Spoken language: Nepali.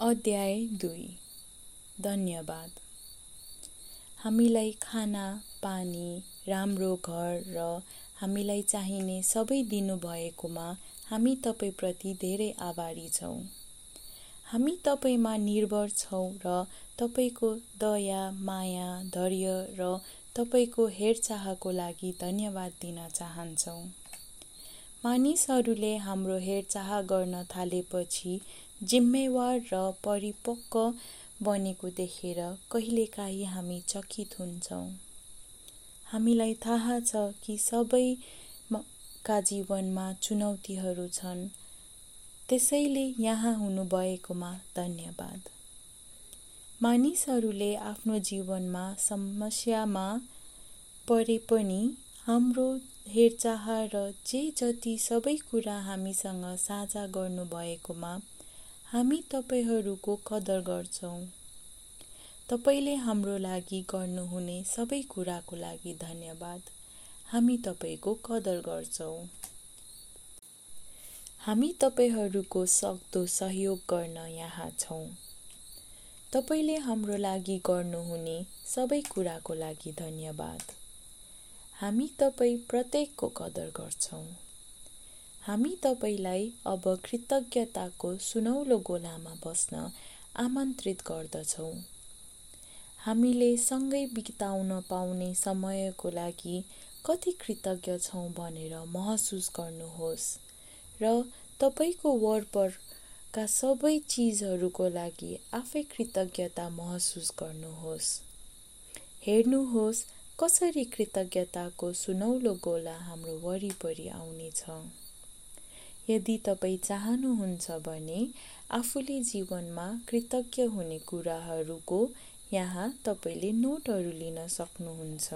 अध्याय दुई। धन्यवाद। हामीलाई खाना पानी राम्रो घर र हामीलाई चाहिने सबै दिनुभएकोमा हामी तपाईँप्रति धेरै आभारी छौँ। हामी तपाईँमा निर्भर छौँ र तपाईँको दया माया धैर्य र तपाईँको हेरचाहको लागि धन्यवाद दिन चाहन्छौँ। मानिसहरूले हाम्रो हेरचाह गर्न थालेपछि जिम्मेवार र परिपक्व बनेको देखेर कहिलेकाहीँ हामी चकित हुन्छौँ। हामीलाई थाहा छ कि सबैका जीवनमा चुनौतीहरू छन्। त्यसैले यहाँ हुनुभएकोमा धन्यवाद। मानिसहरूले आफ्नो जीवनमा समस्यामा परे पनि हाम्रो हेरचाह र जे जति सबै कुरा हामीसँग साझा गर्नुभएकोमा हामी तपाईँहरूको कदर गर्छौँ। तपाईँले हाम्रो लागि गर्नुहुने सबै कुराको लागि धन्यवाद। हामी तपाईँको कदर गर्छौँ। हामी तपाईँहरूको सक्दो सहयोग गर्न यहाँ छौँ। तपाईँले हाम्रो लागि गर्नुहुने सबै कुराको लागि धन्यवाद। हामी तपाईँ प्रत्येकको कदर गर्छौँ। हामी तपाईँलाई अब कृतज्ञताको सुनौलो गोलामा बस्न आमन्त्रित गर्दछौँ। हामीले सँगै बिताउन पाउने समयको लागि कति कृतज्ञ छौँ भनेर महसुस गर्नुहोस् र तपाईँको वरपरका सबै चिजहरूको लागि आफै कृतज्ञता महसुस गर्नुहोस्। हेर्नुहोस् कसरी कृतज्ञताको सुनौलो गोला हाम्रो वरिपरि आउनेछ यदि तपाईँ चाहनुहुन्छ भने आफूले जीवनमा कृतज्ञ हुने कुराहरूको यहाँ तपाईँले नोटहरू लिन सक्नुहुन्छ।